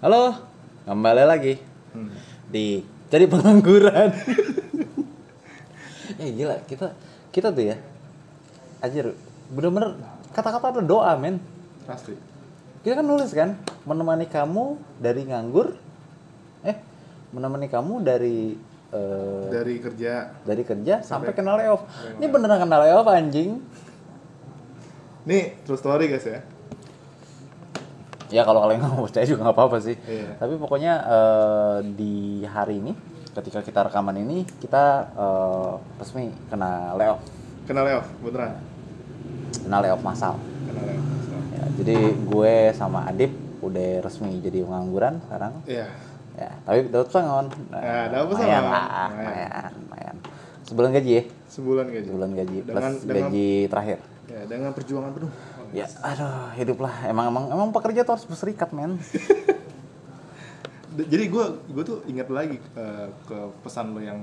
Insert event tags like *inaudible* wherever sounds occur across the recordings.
Halo, kembali lagi Hmm. di jadi pengangguran. eh gila, kita kita tuh ya, ajar bener-bener kata-kata ada doa men. Pasti. Kita kan nulis kan, menemani kamu dari nganggur, eh menemani kamu dari eh, Dari kerja. dari kerja sampai, Sampai- kena layoff. Ini beneran kena layoff anjing. Nih, true story guys ya. Ya kalau kalian nggak mau percaya juga nggak apa-apa sih. Iya. Tapi pokoknya eh, di hari ini, ketika kita rekaman ini, kita eh, resmi kena layoff, Kena layoff, beneran. kena layoff massal. Kena layoff. Ya, jadi gue sama Adip udah resmi jadi pengangguran sekarang. Iya. Ya, tapi dapat pesangon. Nah, Ya, dapat pesangon. lumayan Lumayan. Sebulan gaji ya, Sebulan gaji. sebulan gaji plus Dengan- dengan- gaji terakhir. Ya, dengan perjuangan penuh. Ya, aduh, hiduplah. Emang emang emang pekerja tuh harus berserikat, men. *laughs* Jadi gue gue tuh ingat lagi eh, ke pesan lo yang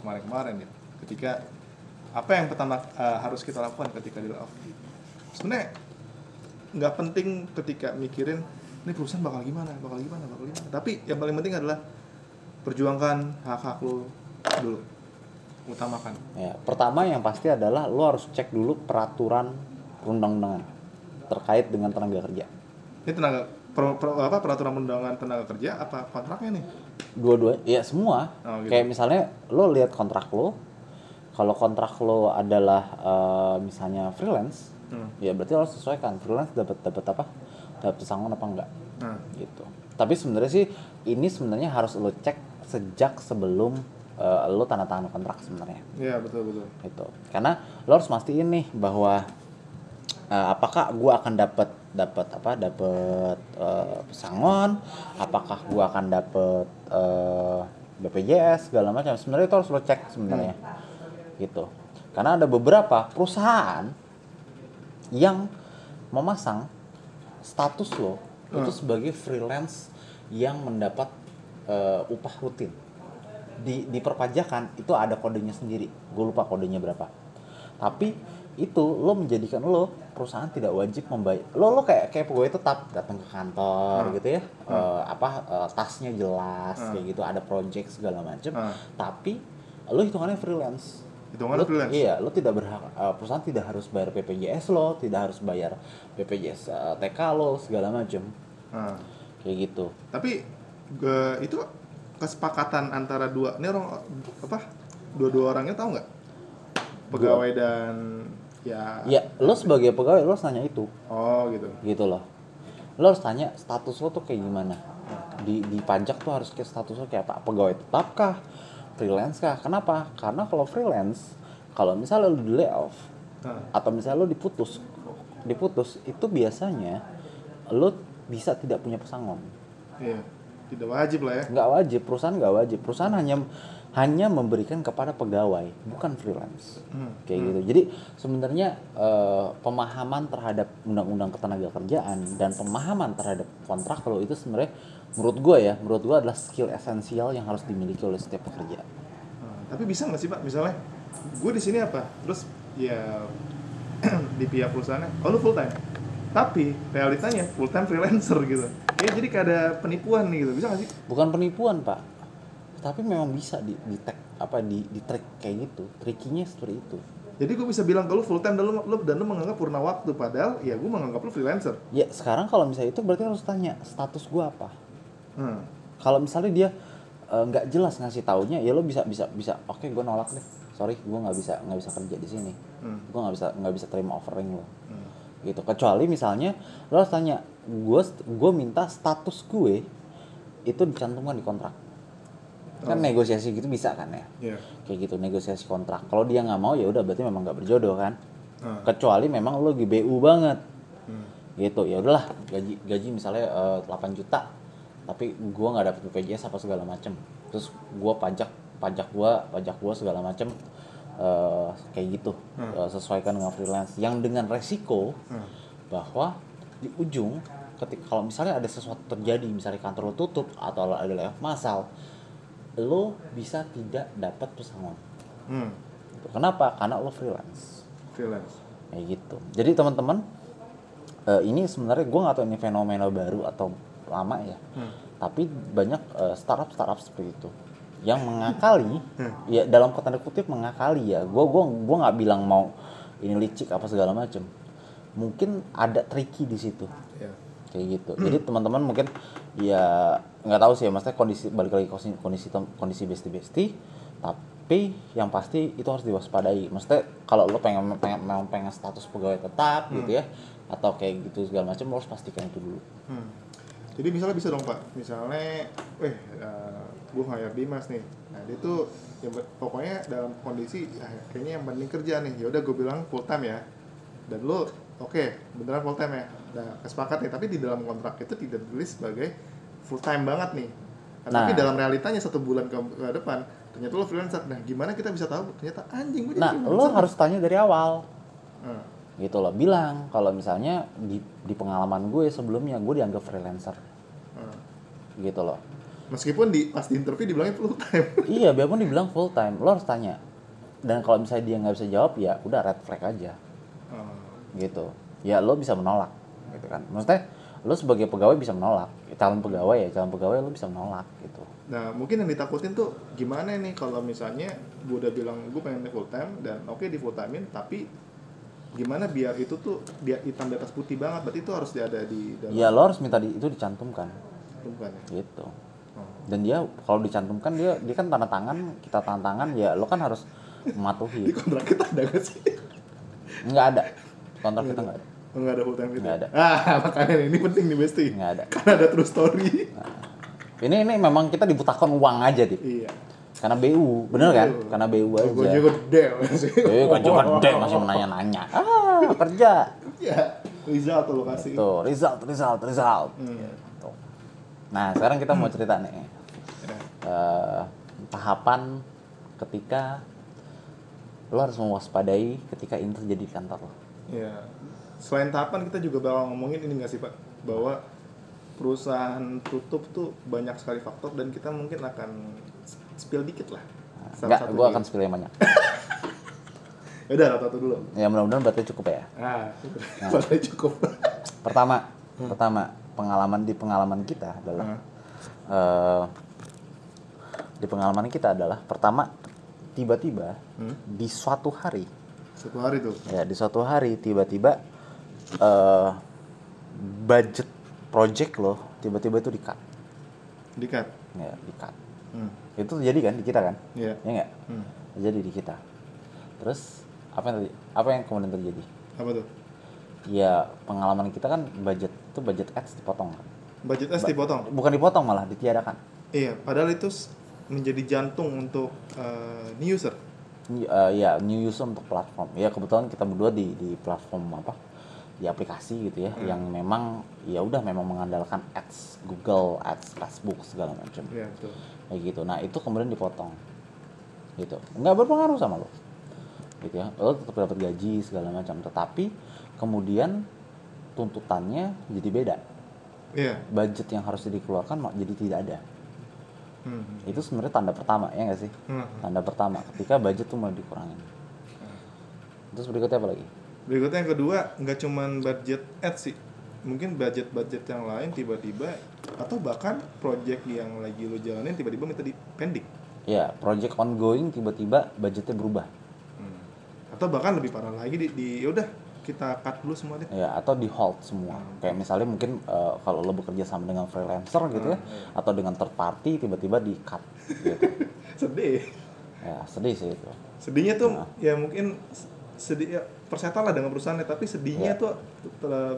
kemarin-kemarin ya. Ketika apa yang pertama eh, harus kita lakukan ketika di layoff. Sebenarnya nggak penting ketika mikirin ini perusahaan bakal gimana, bakal gimana, bakal gimana. Tapi yang paling penting adalah perjuangkan hak-hak lo dulu. Utamakan. Ya, pertama yang pasti adalah lo harus cek dulu peraturan perundang-undangan terkait dengan tenaga kerja. Ini tenaga per- per- apa peraturan undangan tenaga kerja apa kontraknya nih? Dua-dua, ya semua. Oh, gitu. Kayak misalnya lo lihat kontrak lo, kalau kontrak lo adalah eh, misalnya freelance, Hmm. ya berarti lo sesuaikan freelance dapat dapat apa? Dapat pesangon apa enggak? Nah, Gitu. Tapi sebenarnya sih ini sebenarnya harus lo cek sejak sebelum eh, lo tanda tangan kontrak sebenarnya. iya betul betul. gitu karena lo harus mastiin nih bahwa eh, apakah gua akan dapat dapat apa dapat eh, pesangon? Apakah gua akan dapat eh, BPJS segala macam? Sebenarnya itu harus lo cek sebenarnya. Gitu. Karena ada beberapa perusahaan yang memasang status lo itu sebagai freelance yang mendapat eh, upah rutin. Di di perpajakan itu ada kodenya sendiri. Gue lupa kodenya berapa. Tapi itu lo menjadikan lo perusahaan tidak wajib membayar. Lo lo kayak kayak pegawai tetap datang ke kantor Hmm. gitu ya. Eh, apa eh, tasnya jelas Hmm. kayak gitu ada project segala macam Hmm. tapi lo hitungannya freelance. Hitungannya Lo- freelance? iya lo tidak berhak eh, perusahaan tidak harus bayar BPJS lo tidak harus bayar BPJS eh, TK lo segala macam Nah, kayak gitu. Tapi ge- itu kesepakatan antara dua ini orang apa dua-dua orangnya tahu nggak? Pegawai dan ya. Ya lo sebagai pegawai lo harus nanya itu. Oh gitu. Gitu loh. Lo harus tanya status lo tuh kayak gimana? Di di pajak tuh harus kayak status lo kayak apa? Pegawai tetap kah? Freelance kah? Kenapa? Karena kalau freelance kalau misalnya lo di layoff nah, atau misalnya lo diputus diputus itu biasanya lo bisa tidak punya pesangon. Iya tidak wajib lah ya. Nggak wajib perusahaan nggak wajib. Perusahaan hanya hanya memberikan kepada pegawai bukan freelance. Hmm, kayak gitu. Jadi sebenarnya eh, pemahaman terhadap undang-undang ketenaga kerjaan dan pemahaman terhadap kontrak kalau itu sebenarnya menurut gue ya menurut gue adalah skill esensial yang harus dimiliki oleh setiap pekerja. Nah, tapi bisa nggak sih pak? Misalnya gue di sini apa? Terus ya *clears throat* di pihak perusahaannya oh lu full time? Tapi realitanya full time freelancer gitu. Ya jadi kayak ada penipuan nih gitu. Bisa nggak sih? Bukan penipuan pak tapi memang bisa di, di tag apa di di trik kayak gitu. Trikinya seperti itu. Jadi gue bisa bilang ke lu full time dan lu, lu- dan lu menganggap purna waktu padahal ya gue menganggap lu freelancer. Ya sekarang kalau misalnya itu berarti harus tanya status gue apa? Hmm. kalau misalnya dia eh, nggak jelas ngasih taunya ya lo bisa bisa bisa oke gue nolak deh. Sorry gue nggak bisa nggak bisa kerja di sini. Hmm. gue nggak bisa nggak bisa terima offering lo Hmm. gitu. Kecuali misalnya lo harus tanya gue gue minta status gue itu dicantumkan di kontrak kan Oh. negosiasi gitu bisa kan ya Iya. kayak gitu negosiasi kontrak kalau dia nggak mau ya udah berarti memang nggak berjodoh kan Hmm. kecuali memang lo GBU banget Hmm. gitu ya udahlah gaji gaji misalnya eh, 8 juta tapi gua nggak dapet BPJS apa segala macem terus gua pajak pajak gua pajak gua segala macem eh, kayak gitu Hmm. Eh, sesuaikan dengan freelance yang dengan resiko Hmm. bahwa di ujung ketika kalau misalnya ada sesuatu terjadi misalnya kantor lo tutup atau ada layoff massal lo bisa tidak dapat pesangon. Hmm. kenapa? Karena lo freelance. Freelance. Kayak gitu. Jadi teman-teman eh, ini sebenarnya gue nggak tahu ini fenomena baru atau lama ya. Hmm. tapi banyak eh, startup startup seperti itu yang mengakali Hmm. ya dalam tanda kutip mengakali ya. Gue gua gua nggak bilang mau ini licik apa segala macem. Mungkin ada tricky di situ. Ya. kayak gitu. Jadi teman-teman mungkin ya nggak tahu sih ya maksudnya kondisi balik lagi kondisi kondisi, kondisi besti besti tapi yang pasti itu harus diwaspadai. Maksudnya kalau lo pengen pengen memang pengen status pegawai tetap gitu ya atau kayak gitu segala macam lo harus pastikan itu dulu. Hmm. Jadi misalnya bisa dong pak, misalnya, eh gue hire Dimas nih, nah dia tuh ya, pokoknya dalam kondisi ah, kayaknya yang penting kerja nih, ya udah gue bilang full time ya, dan lo oke beneran full time ya, udah kesepakat nih, tapi di dalam kontrak itu tidak ditulis sebagai full time banget nih, Nah, tapi Nah. dalam realitanya satu bulan ke, ke depan ternyata lo freelancer, nah gimana kita bisa tahu? Ternyata anjing gue nah lo harus tanya dari awal. Nah, gitu loh bilang kalau misalnya di di pengalaman gue sebelumnya gue dianggap freelancer. Nah. gitu loh. Meskipun di pas di interview dibilangnya full time, *laughs* iya biarpun dibilang full time lo harus tanya. Dan kalau misalnya dia nggak bisa jawab ya udah red flag aja. Ah. gitu. Ya lo bisa menolak gitu kan. Maksudnya lo sebagai pegawai bisa menolak. Calon pegawai ya calon pegawai lo bisa menolak gitu. Nah, mungkin yang ditakutin tuh gimana nih kalau misalnya gue udah bilang gue pengen full time dan oke di full timein tapi gimana biar itu tuh dia hitam di atas putih banget berarti itu harus ada di dalam ya lo harus minta di, itu dicantumkan. Bukan ya? gitu. Oh. dan dia kalau dicantumkan dia dia kan tanda tangan kita tanda tangan ya lo kan harus *laughs* Di mematuhi kontrak kita ada gak sih? nggak ada. Kontrak kita nggak ada Enggak ada full time gitu. Nggak ada. Ah, *laughs* makanya ini penting nih Besti. nggak ada *laughs* Karena ada true story. ini ini memang kita dibutakan uang aja dit iya. karena BU bener kan karena BU aja Gue *laughs* juga gede masih. Eh, gaji gede masih menanya-nanya. Ah, kerja. Ya, result tuh lo kasih. Tuh, result, result, result. Hmm. Gitu. Nah, sekarang kita mau cerita nih. Ya. eh, tahapan ketika lo harus mewaspadai ketika ini terjadi di kantor lo. Ya. Selain tahapan kita juga bakal ngomongin ini nggak sih Pak bahwa perusahaan tutup tuh banyak sekali faktor dan kita mungkin akan spill dikit lah. Enggak, satu gue akan spill yang banyak. *laughs* Ya udah satu dulu. Ya mudah-mudahan berarti cukup ya. Ah, nah. *laughs* cukup. Pertama, pertama pengalaman di pengalaman kita adalah Ah. eh, di pengalaman kita adalah pertama tiba-tiba Hmm. di suatu hari Satu hari tuh. ya di suatu hari tiba-tiba eh budget project lo tiba-tiba itu di cut Dikat. ya di cut Hmm. itu terjadi kan di kita kan Iya. ya nggak Hmm. terjadi di kita terus apa yang terjadi apa yang kemudian terjadi Apa tuh? ya pengalaman kita kan budget itu budget ads dipotong kan Budget S dipotong. bukan dipotong malah ditiadakan Iya, padahal itu menjadi jantung untuk eh, new user. Eh, ya new user untuk platform ya kebetulan kita berdua di di platform apa di aplikasi gitu ya Hmm. yang memang ya udah memang mengandalkan ads Google ads Facebook segala macam. Betul. kayak gitu. Nah itu kemudian dipotong. Gitu. Nggak berpengaruh sama lo. Gitu ya. Lo tetap dapat gaji segala macam. Tetapi kemudian tuntutannya jadi beda. Iya. budget yang harus dikeluarkan jadi tidak ada. Hmm. itu sebenarnya tanda pertama ya nggak sih? Hmm. tanda pertama ketika budget tuh mulai dikurangin. Terus berikutnya apa lagi Berikutnya yang kedua, nggak cuman budget ads sih. Mungkin budget-budget yang lain tiba-tiba atau bahkan project yang lagi lo jalanin tiba-tiba minta di pending. ya project ongoing tiba-tiba budgetnya berubah Hmm. Atau bahkan lebih parah lagi di, di yaudah kita cut dulu semua deh. ya atau di hold semua kayak misalnya mungkin eh, kalau lo bekerja sama dengan freelancer gitu ya atau dengan third party tiba-tiba di cut gitu *laughs* Sedih. ya sedih sih itu Sedihnya tuh Nah. ya mungkin sedih ya, persetan lah dengan perusahaannya tapi sedihnya Ya. tuh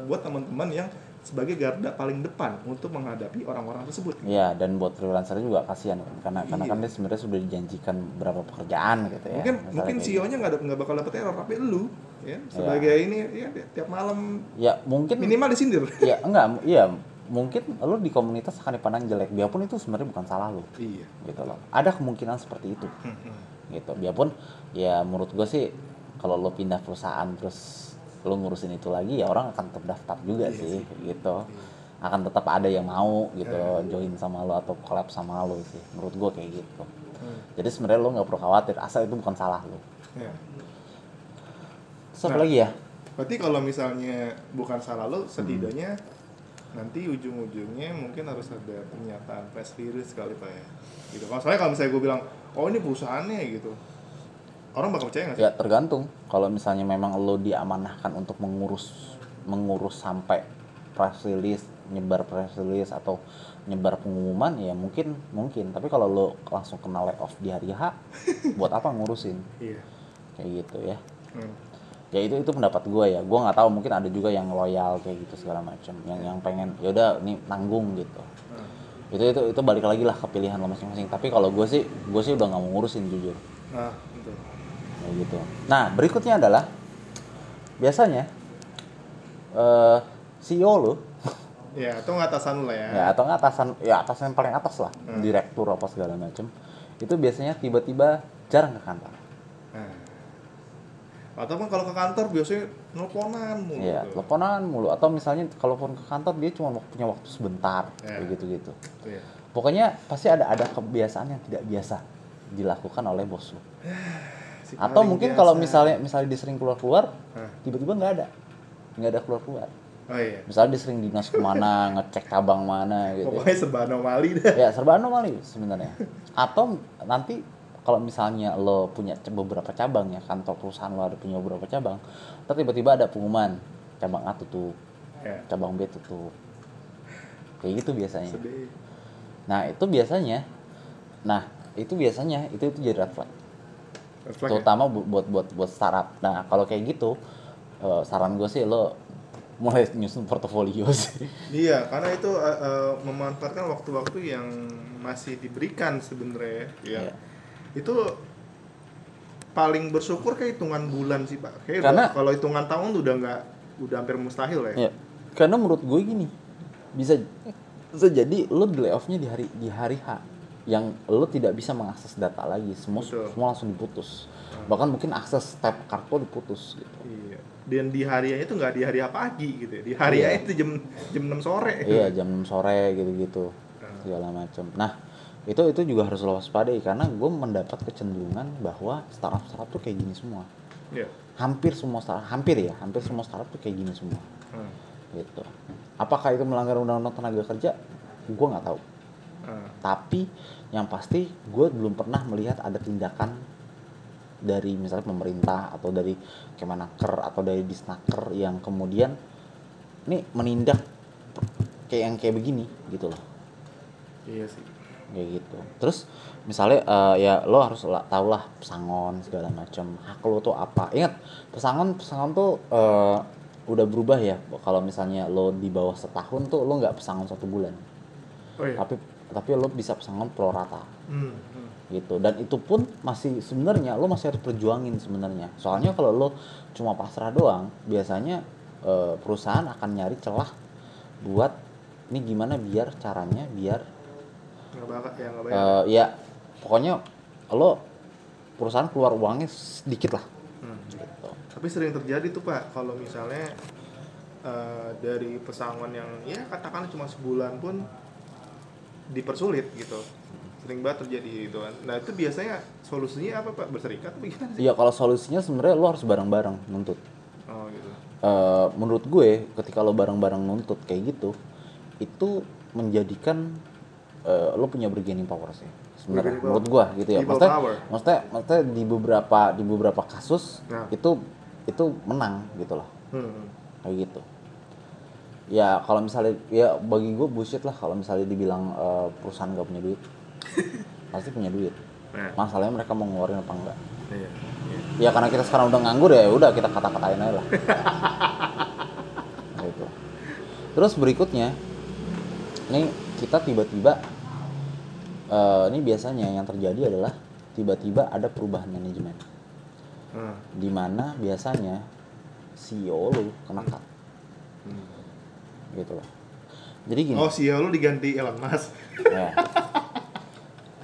buat teman-teman yang sebagai garda paling depan untuk menghadapi orang-orang tersebut. ya dan buat freelancer juga kasihan kan karena karena Iya. kan dia sebenarnya sudah dijanjikan berapa pekerjaan gitu ya mungkin Misalnya mungkin CEO-nya nggak ada- nggak bakal dapet error tapi lu ya sebagai ini ya tiap malam gitu. ya mungkin minimal disindir. *laughs* Ya enggak iya mungkin lo di komunitas akan dipandang jelek biarpun itu sebenarnya bukan salah lo iya. Gitu loh. Ada kemungkinan seperti itu. Gitu. Biarpun ya menurut gue sih kalau lo pindah perusahaan terus lo ngurusin itu lagi ya orang akan terdaftar juga Iya sih sih. gitu akan tetap ada yang mau gitu Iya. join sama lo atau collab sama lo sih menurut gue kayak gitu Hmm. jadi sebenarnya lo nggak perlu khawatir asal itu bukan salah lo ya. terus apa Nah. lagi ya berarti kalau misalnya bukan salah lo setidaknya nanti ujung-ujungnya mungkin harus ada pernyataan press release kali pak ya gitu kalau soalnya kalau misalnya gue bilang oh ini perusahaannya gitu orang bakal percaya nggak sih Ya tergantung. Kalau misalnya memang lo diamanahkan untuk mengurus mengurus sampai press release, nyebar press release atau nyebar pengumuman ya mungkin mungkin. Tapi kalau lo langsung kena layoff di hari H, *laughs* buat apa ngurusin? iya Kayak gitu ya. Hmm. Ya itu itu pendapat gue ya. Gue nggak tahu mungkin ada juga yang loyal kayak gitu segala macam. Yang yang pengen ya udah ini tanggung gitu. Hmm. Itu itu itu balik lagi lah ke pilihan lo masing-masing. Tapi kalau gue sih gue sih udah nggak mau ngurusin jujur. nah Kayak gitu. Nah, berikutnya adalah biasanya eh CEO lo ya nggak atasan lah ya, ya atau atasan ya atasan yang paling atas lah, Hmm. direktur apa segala macem itu biasanya tiba-tiba jarang ke kantor. Nah. ataupun kalau ke kantor biasanya nelponan mulu Iya, tuh. teleponan mulu atau misalnya kalaupun ke kantor dia cuma punya waktu sebentar Ya. kayak gitu-gitu. Iya. Pokoknya pasti ada ada kebiasaan yang tidak biasa dilakukan oleh bos lo. *sighs* Si Atau mungkin biasa. kalau misalnya misalnya dia sering keluar-keluar, tiba-tiba nggak ada, nggak ada keluar-keluar. oh iya. Misalnya dia sering dinas ke mana *laughs* ngecek cabang mana gitu. Pokoknya serba anomali dah. Ya serba anomali sebenarnya. Atau nanti kalau misalnya lo punya beberapa cabang ya kantor perusahaan lo ada punya beberapa cabang terus tiba-tiba ada pengumuman cabang A tutup ya. cabang B tutup. Kayak gitu biasanya. Sedih. Nah itu biasanya nah itu biasanya itu itu jadi red flag flag ya? terutama bu- buat buat buat startup nah kalau kayak gitu eh, saran gue sih lo mulai nyusun portofolio *laughs* sih Iya, karena itu eh, eh, memanfaatkan waktu-waktu yang masih diberikan sebenarnya. Ya. Iya. Itu paling bersyukur kayak hitungan bulan sih pak. Kayak Karena- kalau hitungan tahun udah nggak, udah hampir mustahil ya. Ya, karena menurut gue gini, bisa bisa jadi lo di layoffnya di hari di hari H yang lo tidak bisa mengakses data lagi, semua Betul. semua langsung diputus. Bahkan mungkin akses tab kartu diputus gitu. Iya. Dan di hariannya itu nggak di hari pagi gitu ya. Di hari Iya. itu jam jam 6 sore. iya, jam 6 sore gitu-gitu. Nah. Segala macam. Nah, itu itu juga harus lo waspadai karena gue mendapat kecenderungan bahwa startup-startup tuh kayak gini semua. Iya. Hampir semua startup, hampir ya, hampir semua startup tuh kayak gini semua. Hmm. Gitu. Apakah itu melanggar undang-undang tenaga kerja? Gue nggak tahu. Hmm. tapi yang pasti gue belum pernah melihat ada tindakan dari misalnya pemerintah atau dari Kemenaker atau dari Disnaker yang kemudian nih menindak kayak yang kayak begini gitu loh Iya sih. kayak gitu terus misalnya eh, ya lo harus lah, tahu lah pesangon segala macam hak lo tuh apa ingat pesangon pesangon tuh eh, udah berubah ya kalau misalnya lo di bawah setahun tuh lo nggak pesangon satu bulan Oh iya. tapi tapi lo bisa pesangon pro rata Hmm. hmm. gitu dan itu pun masih sebenarnya lo masih harus perjuangin sebenarnya soalnya kalau lo cuma pasrah doang biasanya eh, perusahaan akan nyari celah buat ini gimana biar caranya biar Nggak bakal ya nggak bayar. eh, ya pokoknya lo perusahaan keluar uangnya sedikit lah Hmm. gitu Tapi sering terjadi tuh Pak, kalau misalnya eh, dari pesangon yang ya katakan cuma sebulan pun dipersulit gitu. Sering banget terjadi gitu kan. Nah, itu biasanya solusinya apa Pak? Berserikat atau gimana sih? Iya kalau solusinya sebenarnya lo harus bareng-bareng nuntut Oh, gitu. Eh, menurut gue ketika lo bareng-bareng nuntut kayak gitu itu menjadikan eh, lo punya bargaining power sih sebenarnya menurut gue gitu ya People maksudnya power. maksudnya maksudnya di beberapa di beberapa kasus Nah. itu itu menang gitu loh Hmm. kayak gitu ya kalau misalnya ya bagi gue bullshit lah kalau misalnya dibilang eh, perusahaan gak punya duit *laughs* pasti punya duit Nah, masalahnya mereka mau ngeluarin apa enggak iya. iya. ya karena kita sekarang udah nganggur ya udah kita kata-katain aja lah *laughs* gitu terus berikutnya ini kita tiba-tiba eh, ini biasanya yang terjadi adalah tiba-tiba ada perubahan manajemen Hmm. di mana biasanya CEO lu kena cut Hmm. Gitu loh jadi gini Oh, CEO lu diganti Elon Musk. *laughs* ya.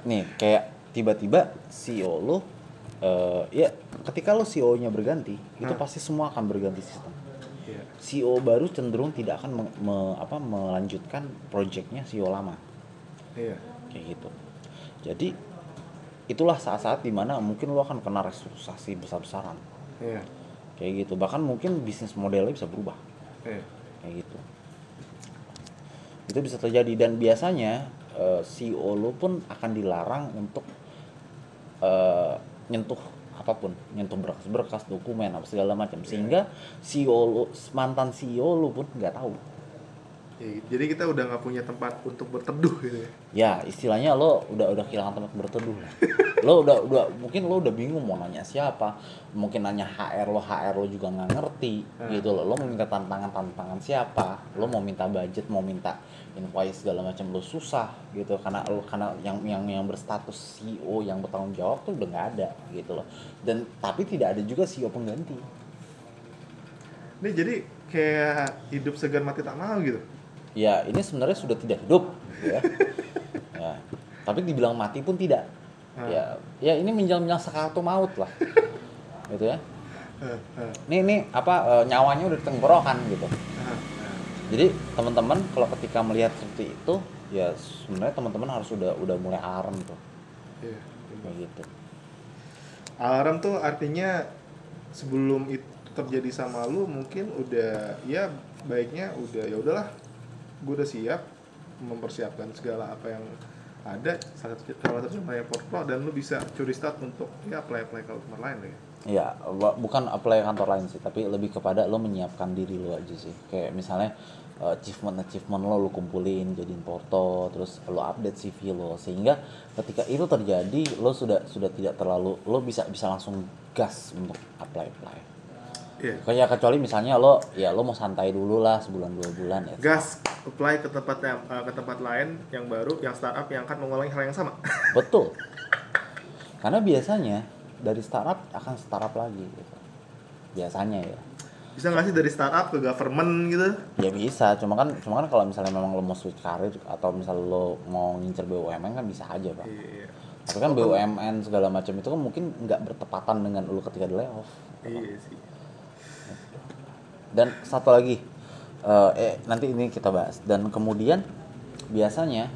nih kayak tiba-tiba CEO lu eh, ya ketika lu CEO-nya berganti itu Nah. pasti semua akan berganti sistem Iya. CEO baru cenderung tidak akan me- me- apa, melanjutkan proyeknya CEO lama Iya. kayak gitu jadi itulah saat-saat di mana mungkin lu akan kena restrukturisasi besar-besaran Iya. kayak gitu bahkan mungkin bisnis modelnya bisa berubah Iya. kayak gitu itu bisa terjadi. Dan biasanya eh, CEO lo pun akan dilarang untuk eh, nyentuh apa pun. Nyentuh berkas-berkas dokumen apa segala macam. Sehingga CEO lo mantan CEO lo pun nggak tahu. Ya, jadi kita udah nggak punya tempat untuk berteduh gitu ya. ya istilahnya lo udah udah kehilangan tempat berteduh lah. Lo udah udah mungkin lo udah bingung mau nanya siapa. Mungkin nanya HR lo HR lo juga nggak ngerti Hmm. gitu loh. Lo mau minta tantangan tantangan siapa? Lo mau minta budget mau minta invoice segala macam lo susah gitu karena lo karena yang yang yang berstatus CEO yang bertanggung jawab tuh udah nggak ada gitu loh dan tapi tidak ada juga CEO pengganti Ini jadi kayak hidup segan mati tak mau gitu. ya ini sebenarnya sudah tidak hidup ya. ya tapi dibilang mati pun tidak Hmm. ya ya ini menjelang-menjelang sakaratul maut lah gitu ya Hah, hah, ini ini apa eh, nyawanya udah tenggorokan gitu. Jadi teman-teman kalau ketika melihat seperti itu ya sebenarnya teman-teman harus udah udah mulai alarm tuh Iya. kayak gitu Alarm tuh artinya sebelum itu terjadi sama lu mungkin udah ya baiknya udah ya udahlah gue udah siap mempersiapkan segala apa yang ada salah satu salah satu contohnya Portfo dan lu bisa curi start untuk ya apply apply ke tempat lain ya. Ya wa- bukan apply kantor lain sih tapi lebih kepada lo menyiapkan diri lo aja sih. Kayak misalnya eh, achievement achievement lo lo kumpulin jadiin porto terus lo update CV lo. Sehingga ketika itu terjadi lo sudah sudah tidak terlalu lo bisa bisa langsung gas untuk apply apply. Iya. kayak kecuali misalnya lo ya lo mau santai dulu lah sebulan dua bulan ya Gas apply ke tempat yang eh, ke tempat lain yang baru yang startup yang akan mengulangi hal yang sama. *laughs* betul. Karena biasanya dari startup akan startup lagi gitu. biasanya ya Bisa nggak sih dari startup ke government gitu? ya bisa cuma kan cuma kan kalau misalnya memang lo mau switch karir atau misal lo mau ngincer BUMN kan bisa aja pak Iya. tapi kan BUMN segala macam itu kan mungkin nggak bertepatan dengan lo ketika di layoff Iya sih. dan satu lagi eh, eh nanti ini kita bahas dan kemudian biasanya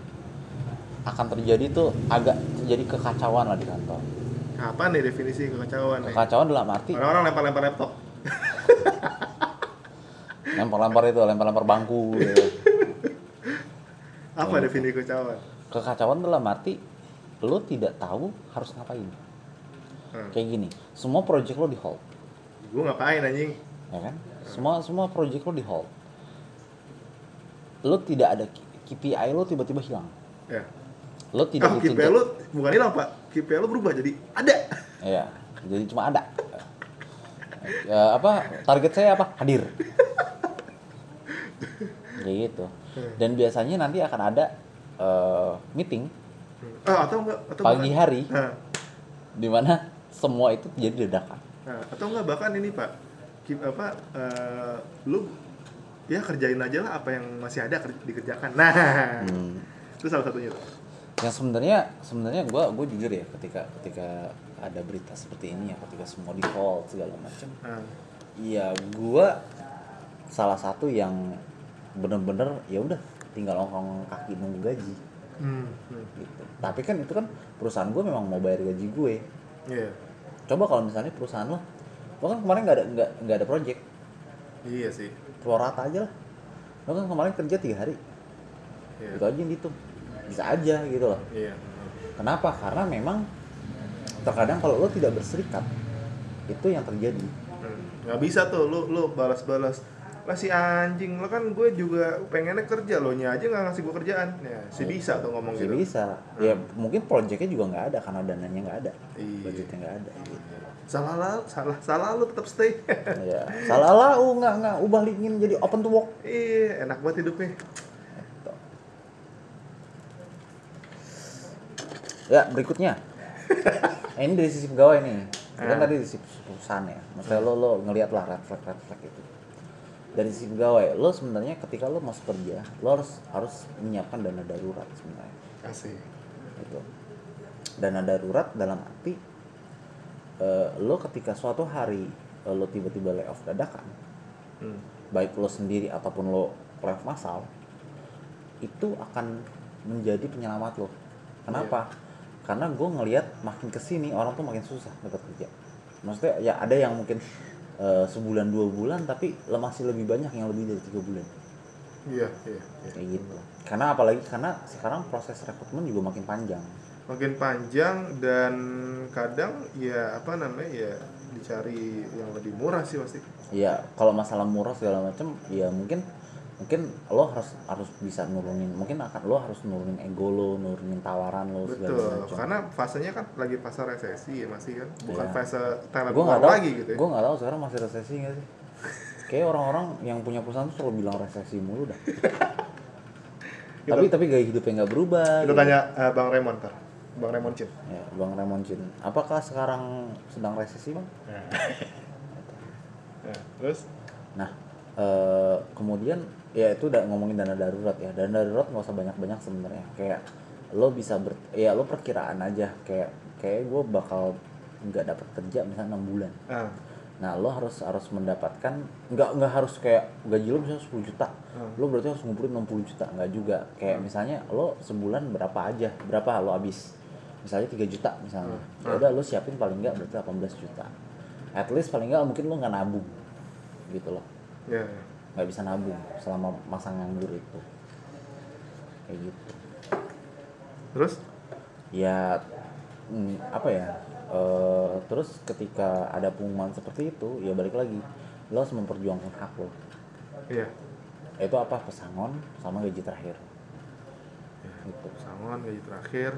akan terjadi tuh agak terjadi kekacauan lah di kantor Apa nih definisi kekacauan nih? kekacauan dalam arti Orang-orang lempar-lempar laptop. *laughs* lempar-lempar itu lempar-lempar bangku gitu. *laughs* Apa definisi kekacauan? kekacauan dalam arti lo tidak tahu harus ngapain Hmm. kayak gini semua project lo di hold Gue ngapain anjing? ya kan semua semua project lo di hold lo tidak ada KPI lo tiba-tiba hilang Ya. lo tidak Ah, KPI lu bukan hilang pak, KPI lu berubah jadi ada. ya jadi cuma ada ya, apa target saya apa hadir kayak gitu dan biasanya nanti akan ada eh, meeting Ah, atau enggak? Atau pagi bahkan- hari Nah, di mana semua itu jadi dadakan nah, atau enggak bahkan ini pak, apa? eh, lu ya kerjain aja lah apa yang masih ada ker- dikerjakan. Nah, Hmm. itu salah satunya. tuh. Yang sebenarnya sebenarnya gue gue jujur ya ketika ketika ada berita seperti ini ya ketika semua di hold segala macam Iya, gua salah satu yang bener-bener ya udah tinggal ongkong kaki nunggu gaji hmm, hmm, gitu. Tapi kan itu kan perusahaan gue memang mau bayar gaji gue. iya, Coba kalau misalnya perusahaan lo, lo kan kemarin nggak ada nggak nggak ada project, iya sih. pro rata aja lah. Lo kan kemarin kerja tiga hari, Iya, itu aja yang dihitung. Bisa aja gitu loh. iya. Kenapa? Karena memang terkadang kalau lo tidak berserikat itu yang terjadi. Hmm, nggak bisa tuh lu lu balas-balas lah si anjing lo kan gue juga pengennya kerja lo nya aja nggak ngasih gue kerjaan ya si bisa tuh ngomong Masih gitu bisa. Ya mungkin projectnya juga nggak ada karena dananya nggak ada, Iya. budgetnya nggak ada. Gitu. salah lah salah salah lu tetap stay ya salah lah uh, nggak nggak ubah linkin jadi open to work iya enak banget hidupnya ya berikutnya. Eh, *laughs* ini dari sisi pegawai nih. Ini kan tadi dari sisi perusahaan ya. Maksudnya lo lo ngelihat lah red flag red flag itu. Dari sisi pegawai lo sebenarnya ketika lo masuk kerja lo harus harus menyiapkan dana darurat sebenarnya. Kasih gitu. Dana darurat dalam arti eh, lo ketika suatu hari eh, lo tiba-tiba layoff dadakan hmm. baik lo sendiri ataupun lo layoff massal itu akan menjadi penyelamat lo. Kenapa karena gue ngelihat makin ke sini orang tuh makin susah dapat kerja maksudnya ya ada yang mungkin eh, sebulan dua bulan tapi masih lebih banyak yang lebih dari tiga bulan Iya, iya, iya. kayak gitu karena apalagi karena sekarang proses rekrutmen juga makin panjang Makin panjang dan kadang ya apa namanya ya dicari yang lebih murah sih pasti. ya kalau masalah murah segala macam ya mungkin mungkin lo harus harus bisa nurunin mungkin akan lo harus nurunin ego lo nurunin tawaran lo segala Betul. macam Karena fasenya kan lagi fase resesi ya masih kan, bukan Iya. fase tahu lagi gitu ya. gue nggak tahu sekarang masih resesi nggak sih *laughs* kayak orang-orang yang punya perusahaan tuh selalu bilang resesi mulu dah *laughs* tapi tapi gaya hidupnya nggak berubah Kita gitu. tanya eh, Bang Raymond ntar. Bang Raymond Chin. ya bang Raymond Jin apakah sekarang sedang resesi bang *laughs* Ya, terus nah eh, kemudian ya itu udah ngomongin dana darurat ya dana darurat nggak usah banyak-banyak sebenarnya kayak lo bisa ber ya lo perkiraan aja kayak kayak gue bakal nggak dapat kerja misalnya enam bulan ah, Nah, lo harus harus mendapatkan nggak nggak harus kayak gaji lo misalnya 10 juta. Hmm. Lo berarti harus ngumpulin 60 juta, nggak juga. Kayak misalnya lo sebulan berapa aja, berapa lo habis. Misalnya 3 juta misalnya. Hmm. Ya udah lo siapin paling nggak berarti 18 juta. At least paling nggak mungkin lo nggak nabung. Gitu loh. ya, ya. Nggak bisa nabung selama masa nganggur itu. Kayak gitu. Terus ya mm, apa ya eh, terus ketika ada pengumuman seperti itu ya balik lagi lo harus memperjuangkan hak lo iya. itu apa pesangon sama gaji terakhir gitu Pesangon gaji terakhir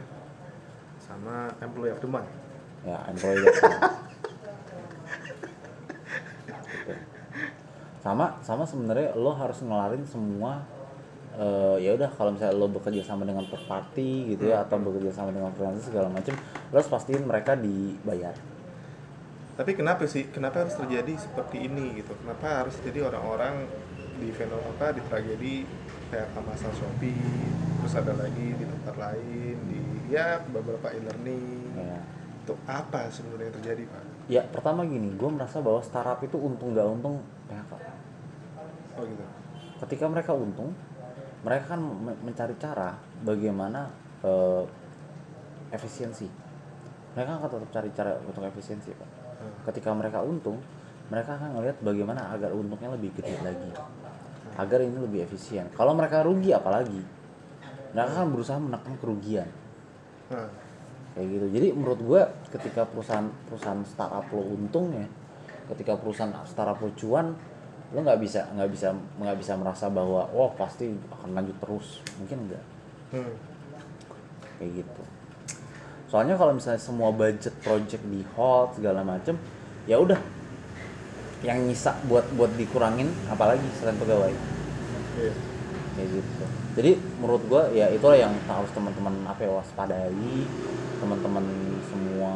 sama employee of the month. ya employee that's all. Gitu. Sama sama sebenarnya lo harus ngelarin semua eh, ya udah kalau misalnya lo bekerja sama dengan third party gitu ya atau bekerja sama dengan freelancer segala macam lo harus pastiin mereka dibayar Tapi kenapa sih? Kenapa harus terjadi seperti ini gitu? Kenapa harus jadi orang-orang di fenomena apa di tragedi kayak Kamasal Shopee, terus ada lagi di tempat lain di ya beberapa e-learning. ya Itu apa sebenarnya terjadi, Pak? Ya pertama gini, gue merasa bahwa startup itu untung nggak untung PHK. Oh gitu. Ketika mereka untung, mereka kan me- mencari cara bagaimana eh, efisiensi. Mereka akan tetap cari cara untuk efisiensi, Pak. Hmm. Ketika mereka untung, mereka akan ngelihat bagaimana agar untungnya lebih gede lagi, agar ini lebih efisien. Kalau mereka rugi, apalagi mereka akan berusaha menekan kerugian. Nah, kayak gitu jadi menurut gua ketika perusahaan perusahaan startup lo untung ya ketika perusahaan startup lo cuan lo nggak bisa nggak bisa nggak bisa merasa bahwa wah pasti akan lanjut terus. Mungkin enggak hmm. kayak gitu. Soalnya kalau misalnya semua budget project di hold segala macem ya udah. Yang nyisa buat buat dikurangin apalagi selain pegawai. Iya. kayak gitu. Jadi menurut gua ya itulah yang harus teman-teman apa ya waspadai. Teman-teman semua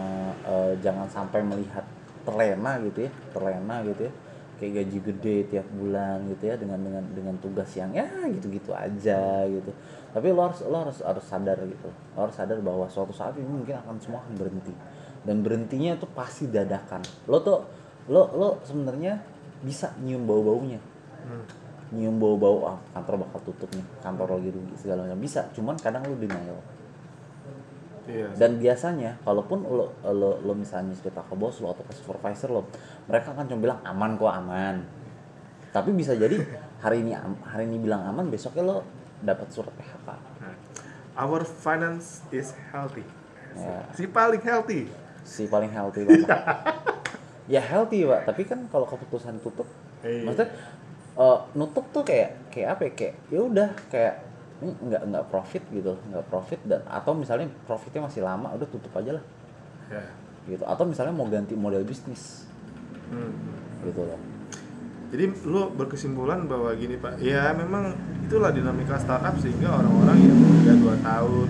eh, jangan sampai melihat terlena gitu ya terlena gitu ya kayak gaji gede tiap bulan gitu ya dengan dengan dengan tugas yang ya gitu-gitu aja gitu. Tapi lo harus lo harus harus sadar gitu. Lo harus sadar bahwa suatu saat ini mungkin akan semua akan berhenti. Dan berhentinya itu pasti dadakan. Lo tuh lo lo sebenarnya bisa nyium bau baunya Hmm. nyium bau-bau ah, kantor bakal tutup nih kantor lagi rugi segala macam. Bisa cuman kadang lu denial Iya. dan biasanya kalaupun lo lo, lo misalnya cerita ke bos lo atau ke supervisor lo mereka akan cuma bilang aman kok aman tapi bisa jadi hari ini hari ini bilang aman besoknya lo dapat surat PHK Nah, Our finance is healthy. Ya. Si paling healthy. si paling healthy banget *laughs* ya healthy pak tapi kan kalau keputusan tutup Iya. maksudnya eh, nutup tuh kayak kayak apa ya kayak ya udah kayak ini nggak nggak profit gitu nggak profit dan atau misalnya profitnya masih lama udah tutup aja lah Ya. gitu atau misalnya mau ganti model bisnis Hmm. gitu loh Jadi lu berkesimpulan bahwa gini pak, ya memang itulah dinamika startup sehingga orang-orang yang udah dua tahun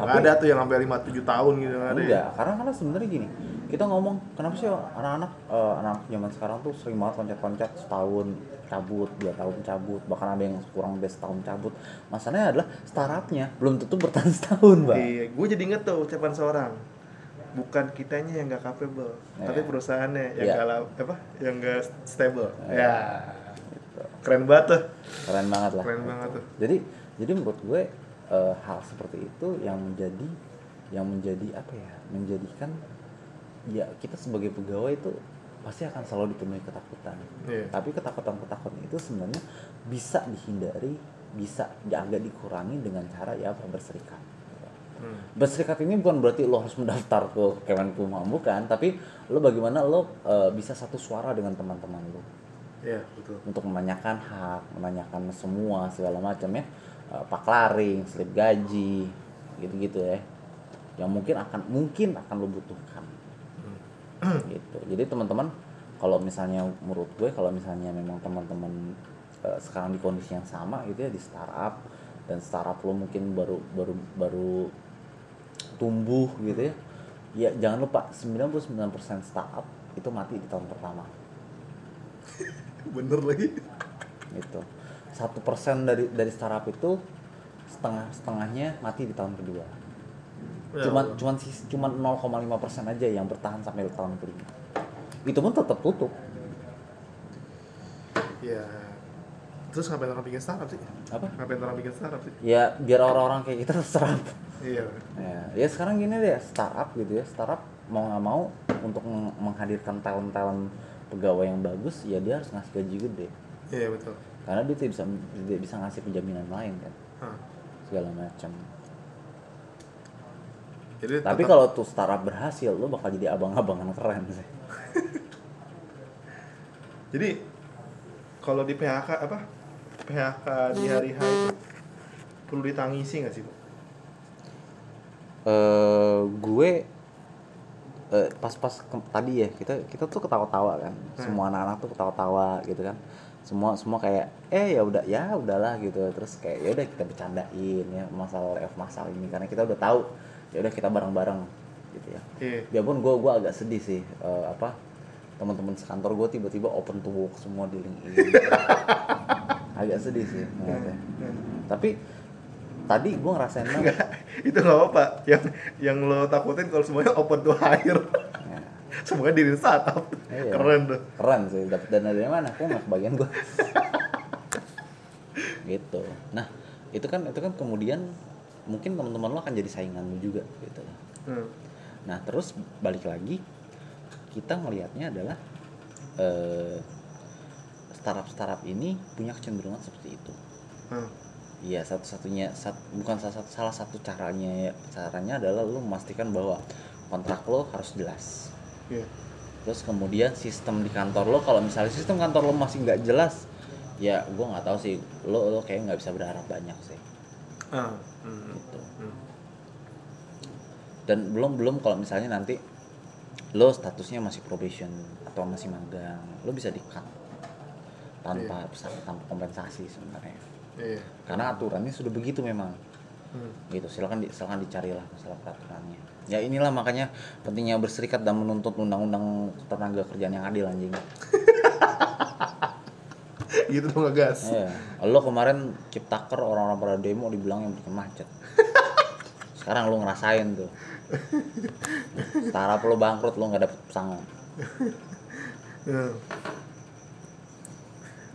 Tapi- ada tuh yang sampai lima tujuh tahun gitu nggak ada. ya? enggak karena karena sebenarnya gini kita ngomong kenapa sih anak-anak eh, anak zaman sekarang tuh sering banget loncat-loncat setahun cabut dua tahun cabut bahkan ada yang kurang dari setahun cabut masalahnya adalah startupnya belum tentu bertahan *laughs* setahun mbak Iya, gue jadi inget tuh ucapan seorang, bukan kitanya yang nggak capable, Ya. tapi perusahaannya yang nggak la- apa, yang nggak stable. Ya. Ya, Gitu. keren banget tuh, keren banget lah keren banget tuh. jadi jadi menurut gue eh, hal seperti itu yang menjadi yang menjadi apa ya menjadikan ya kita sebagai pegawai itu pasti akan selalu dipenuhi ketakutan Iya. tapi ketakutan-ketakutan itu sebenarnya bisa dihindari bisa agak dikurangi dengan cara ya apa, berserikat Hmm. berserikat ini bukan berarti lo harus mendaftar ke Kemenkumham bukan tapi lo bagaimana lo eh, bisa satu suara dengan teman-teman lo Iya, betul. untuk menanyakan hak menanyakan semua segala macam ya Eh, pak laring slip gaji gitu-gitu ya. Yang mungkin akan mungkin akan lo butuhkan. Gitu. Jadi teman-teman kalau misalnya menurut gue kalau misalnya memang teman-teman eh, sekarang di kondisi yang sama gitu ya di startup dan startup lo mungkin baru baru baru tumbuh gitu ya ya jangan lupa 99% startup itu mati di tahun pertama. *laughs* Bener lagi. gitu satu persen dari dari startup itu setengah setengahnya mati di tahun kedua Ya cuman Allah. cuman cuman 0,5 persen aja yang bertahan sampai tahun kelima itu pun tetap tutup Ya. Terus ngapain orang bikin startup sih? apa Ngapain orang bikin startup sih? ya biar orang-orang kayak kita terserah Iya. ya, ya sekarang gini deh startup gitu ya startup mau nggak mau untuk meng- menghadirkan talent-talent pegawai yang bagus ya dia harus ngasih gaji gede Iya, betul. Karena dia tidak bisa tidak bisa ngasih penjaminan lain kan Hah. segala macam Jadi tapi tetap- kalau tuh startup berhasil lo bakal jadi abang-abangan keren sih *laughs* Jadi kalau di PHK apa? PHK di hari H itu perlu ditangisi nggak sih, Bu? eh gue eh, pas-pas tadi ya kita kita tuh ketawa-tawa kan semua anak-anak tuh ketawa-tawa gitu kan semua semua kayak eh ya udah ya udahlah gitu terus kayak ya udah kita bercandain ya masalah layoff masalah ini karena kita udah tahu ya udah kita bareng-bareng gitu ya Iya. ya pun gue gue agak sedih sih eh, apa teman-teman sekantor gue tiba-tiba open to work semua di LinkedIn *laughs* agak sedih sih ngeliatnya. tapi tadi gue ngerasain banget itu nggak apa yang yang lo takutin kalau semuanya open to hire. Semuanya diri startup Iya. keren tuh. Keren sih dapat dana dari mana? Aku nggak kebagian gue gitu. Nah itu kan itu kan kemudian mungkin teman-teman lo akan jadi saingan lo juga gitu. Hmm. nah terus balik lagi kita ngelihatnya adalah eh, startup startup ini punya kecenderungan seperti itu. Hmm. Iya satu-satunya sat- bukan salah satu salah satu caranya ya caranya adalah lo memastikan bahwa kontrak lo harus jelas Iya. terus kemudian sistem di kantor lo kalau misalnya sistem kantor lo masih nggak jelas ya gue nggak tahu sih lo lo kayak nggak bisa berharap banyak sih Ah. Hmm. gitu Hmm. dan belum belum kalau misalnya nanti lo statusnya masih probation atau masih magang lo bisa di cut tanpa tanpa kompensasi sebenarnya Iya. karena aturannya sudah begitu memang Hmm. gitu silakan di, silakan dicarilah masalah peraturannya ya inilah makanya pentingnya berserikat dan menuntut undang-undang tenaga kerjaan yang adil anjing *laughs* gitu dong ngegas Iya. Lo kemarin ciptaker orang-orang pada demo dibilang yang bikin macet. *laughs* Sekarang lo ngerasain tuh. Startup lo bangkrut lo nggak dapet pesangon. *laughs*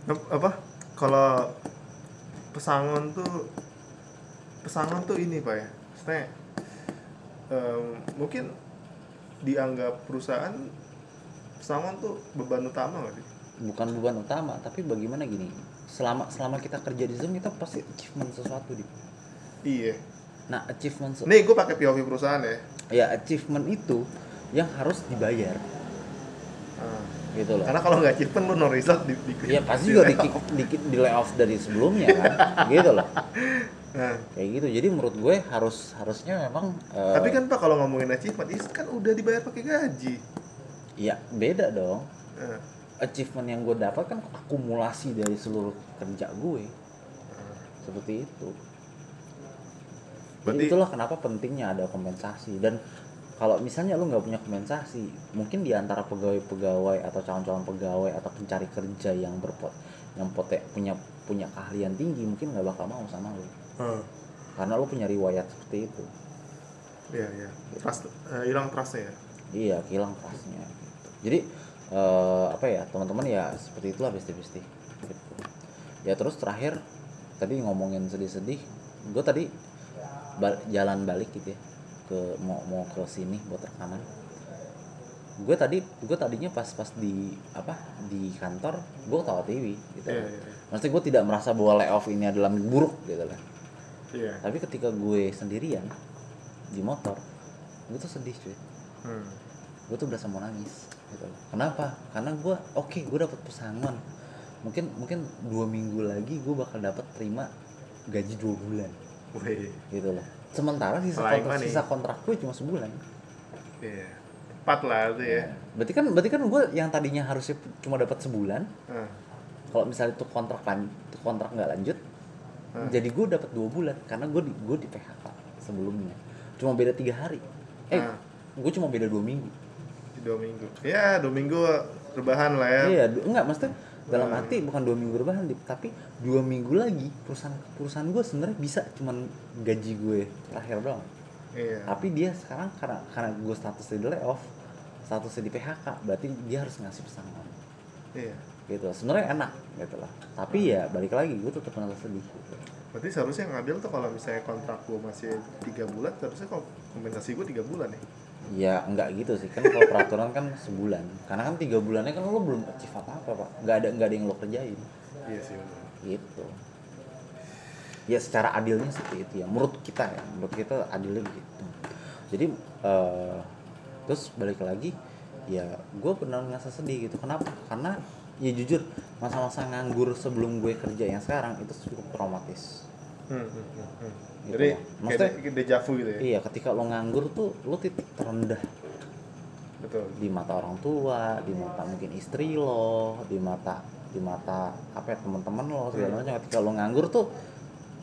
Ap- apa kalau pesangon tuh pesangon tuh ini pak ya maksudnya em, mungkin dianggap perusahaan pesangon tuh beban utama nggak sih Bukan beban utama, tapi bagaimana gini? Selama selama kita kerja di Zoom kita pasti achievement sesuatu di. iya Nah, achievement se- nih gue pakai POV perusahaan ya ya achievement itu yang harus dibayar Ah. gitu loh. karena kalau nggak achievement lu no result di, di Iya pasti juga di, di, di layoff dari sebelumnya kan, *laughs* gitu loh. Nah, Kayak gitu. Jadi menurut gue harus harusnya memang. eh, tapi kan pak kalau ngomongin achievement itu kan udah dibayar pakai gaji ya beda dong. Nah, achievement yang gue dapat kan akumulasi dari seluruh kerja gue seperti itu Jadi Berarti- itulah kenapa pentingnya ada kompensasi dan kalau misalnya lu nggak punya kompensasi mungkin di antara pegawai-pegawai atau calon-calon pegawai atau pencari kerja yang berpot yang pote, punya punya keahlian tinggi mungkin nggak bakal mau sama lu ah, karena lu punya riwayat seperti itu. Iya iya. Trust eh, hilang trustnya ya? Iya hilang trustnya gitu. jadi eh, apa ya teman-teman ya seperti itulah besti-besti gitu. ya terus terakhir tadi ngomongin sedih-sedih gue tadi bal- jalan balik gitu ya ke mau mau ke sini buat rekaman. Gue tadi gue tadinya pas pas di apa di kantor gue tahu TV gitu Iya, iya, iya. maksudnya gue tidak merasa bahwa layoff ini adalah buruk gitu lah Iya. tapi ketika gue sendirian di motor gue tuh sedih cuy Hmm. gue tuh berasa mau nangis gitu kenapa karena gue oke gue dapet pesangon mungkin mungkin dua minggu lagi gue bakal dapat terima gaji dua bulan Wih. gitu loh sementara sisa Lain kontrak, money. sisa kontrak gue cuma sebulan Iya. Tepat lah itu ya. berarti kan berarti kan gue yang tadinya harusnya cuma dapat sebulan Ah. kalau misalnya itu kontrak itu kontrak nggak lanjut Hmm. jadi gue dapat dua bulan karena gue di gue di PHK sebelumnya cuma beda tiga hari eh Hmm. gue cuma beda dua minggu Dua minggu. Ya, dua minggu rebahan lah ya. iya du- enggak maksudnya dalam Hmm. arti bukan dua minggu berbahan Dip, tapi dua minggu lagi perusahaan perusahaan gue sebenarnya bisa cuman gaji gue terakhir doang Iya. tapi dia sekarang karena karena gue statusnya di layoff statusnya di PHK berarti dia harus ngasih pesangon Iya. Gitu. Sebenarnya enak gitu lah. Tapi ya balik lagi gue tetap merasa sedih. Gitu. Berarti seharusnya yang ngambil tuh kalau misalnya kontrak gue masih tiga bulan, seharusnya kalau kompensasi gue tiga bulan ya. ya enggak gitu sih. Kan kalau peraturan kan sebulan. Karena kan tiga bulannya kan lo belum achieve apa apa pak. Nggak ada nggak ada yang lo kerjain. Iya sih gitu. Ya secara adilnya seperti itu ya. Menurut kita ya. Menurut kita adilnya gitu jadi eh, terus balik lagi ya gue benar ngerasa sedih gitu. Kenapa? Karena ya jujur masa-masa nganggur sebelum gue kerja yang sekarang itu cukup traumatis Hmm, hmm, hmm, hmm. Gitu Jadi loh. kayak gitu ya. iya ketika lo nganggur tuh lo titik terendah Betul. di mata orang tua, di mata mungkin istri lo, di mata di mata apa ya teman-teman lo segala macam. Ketika lo nganggur tuh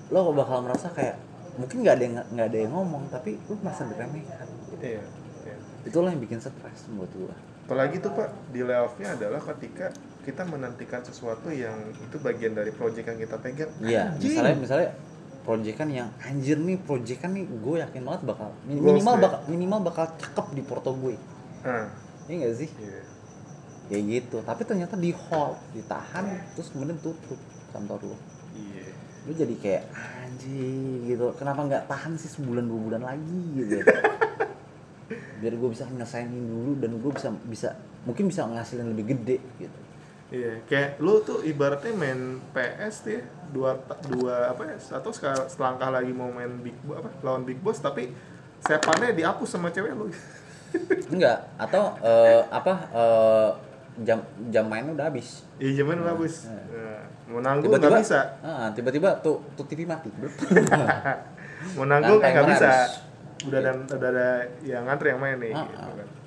lo bakal merasa kayak mungkin nggak ada yang nggak ada yang ngomong tapi lo merasa diremehkan. Gitu. Iya. iya. Itulah yang bikin stres menurut gua. Apalagi tuh Pak, di layoffnya adalah ketika kita menantikan sesuatu yang itu bagian dari proyek yang kita pegang. Iya, misalnya misalnya proyekan yang anjir nih proyekan nih gue yakin banget bakal minimal ya. bakal minimal bakal cakep di porto gue. Ah, Iya gak sih? iya. Kayak gitu. Tapi ternyata di hold, ditahan, terus kemudian tutup kantor lo. Iya. lu jadi kayak anjing gitu kenapa nggak tahan sih sebulan dua bulan lagi gitu *laughs* biar gue bisa nyelesain ini dulu dan gue bisa bisa mungkin bisa ngasilin lebih gede gitu Iya, kayak lu tuh ibaratnya main PS tuh ya, dua dua apa ya, atau selangkah lagi mau main big apa lawan big boss tapi sepannya dihapus sama cewek lu. *laughs* enggak atau eh, apa eh, jam jam mainnya udah habis Iya zaman udah habis. Iya. Nah, mau nanggung nggak bisa, ah, tiba-tiba tuh tuh TV mati *laughs* mau nanggung Kan nggak bisa. habis. Udah dan udah ada yang ngantri yang main nih. Ah, gitu ah.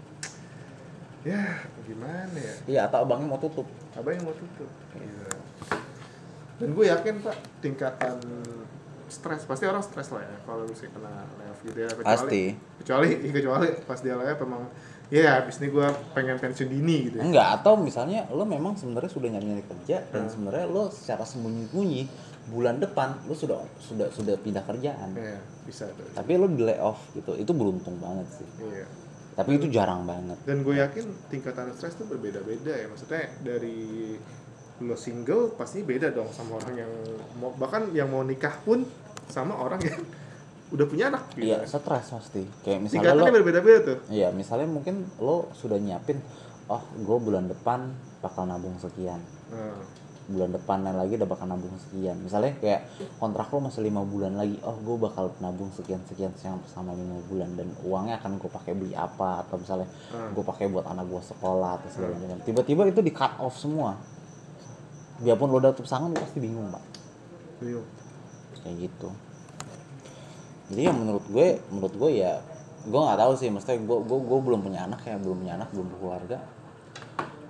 Ya gimana ya? iya atau abangnya mau tutup yang mau tutup? Iya. Dan gue yakin pak tingkatan stres pasti orang stres lah ya kalau misalnya kena layoff gitu ya kecuali Pasti. kecuali kecuali pas dia layoff emang ya habis ini gue pengen pensiun dini gitu ya. enggak atau misalnya lo memang sebenarnya sudah nyari-nyari kerja dan Hmm. sebenarnya lo secara sembunyi-sembunyi bulan depan lo sudah sudah sudah pindah kerjaan Iya, bisa tuh. tapi lo di layoff gitu itu beruntung banget sih Iya. Tapi itu jarang banget Dan gue yakin tingkatan stres tuh berbeda-beda ya. Maksudnya dari lo single pasti beda dong sama orang yang mau bahkan yang mau nikah pun sama orang yang *laughs* udah punya anak gitu. iya stres pasti kayak misalnya lo berbeda-beda tuh. iya misalnya mungkin lo sudah nyiapin oh gue bulan depan bakal nabung sekian Nah, bulan depan lagi udah bakal nabung sekian. Misalnya kayak kontrak lo masih lima bulan lagi oh gue bakal nabung sekian sekian sekian sama lima bulan. Dan uangnya akan gue pakai beli apa? Atau misalnya Hmm. gue pakai buat anak gue sekolah atau segala macam. Tiba-tiba itu di cut off semua. Biarpun lo udah tutup pesangon lo pasti bingung pak. Bingung. kayak gitu. Jadi ya menurut gue menurut gue ya gue nggak tahu sih. Maksudnya gue gue gue belum punya anak ya belum punya anak belum berkeluarga.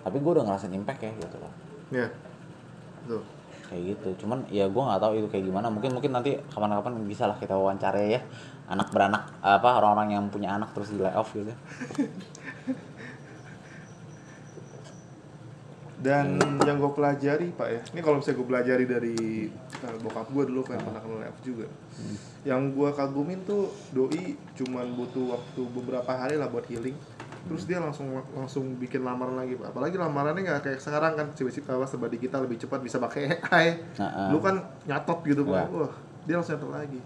Tapi gue udah ngerasain impact ya gitu loh. Ya. Tuh. kayak gitu cuman ya gue nggak tahu itu kayak gimana mungkin mungkin nanti kapan-kapan bisa lah kita wawancara ya anak beranak apa orang-orang yang punya anak terus di layoff gitu Dan yang gue pelajari pak ya, ini kalau misalnya gue pelajari dari uh, bokap gue dulu kan pernah kena layoff juga. Yang gue kagumin tuh doi cuman butuh waktu beberapa hari lah buat healing. Terus dia langsung langsung bikin lamaran lagi pak. Apalagi lamarannya nggak kayak sekarang kan coba apa serba digital lebih cepat bisa pakai *laughs* AI. Nah, Lu kan nyatot gitu pak. Ya. Wah dia langsung nyatot lagi.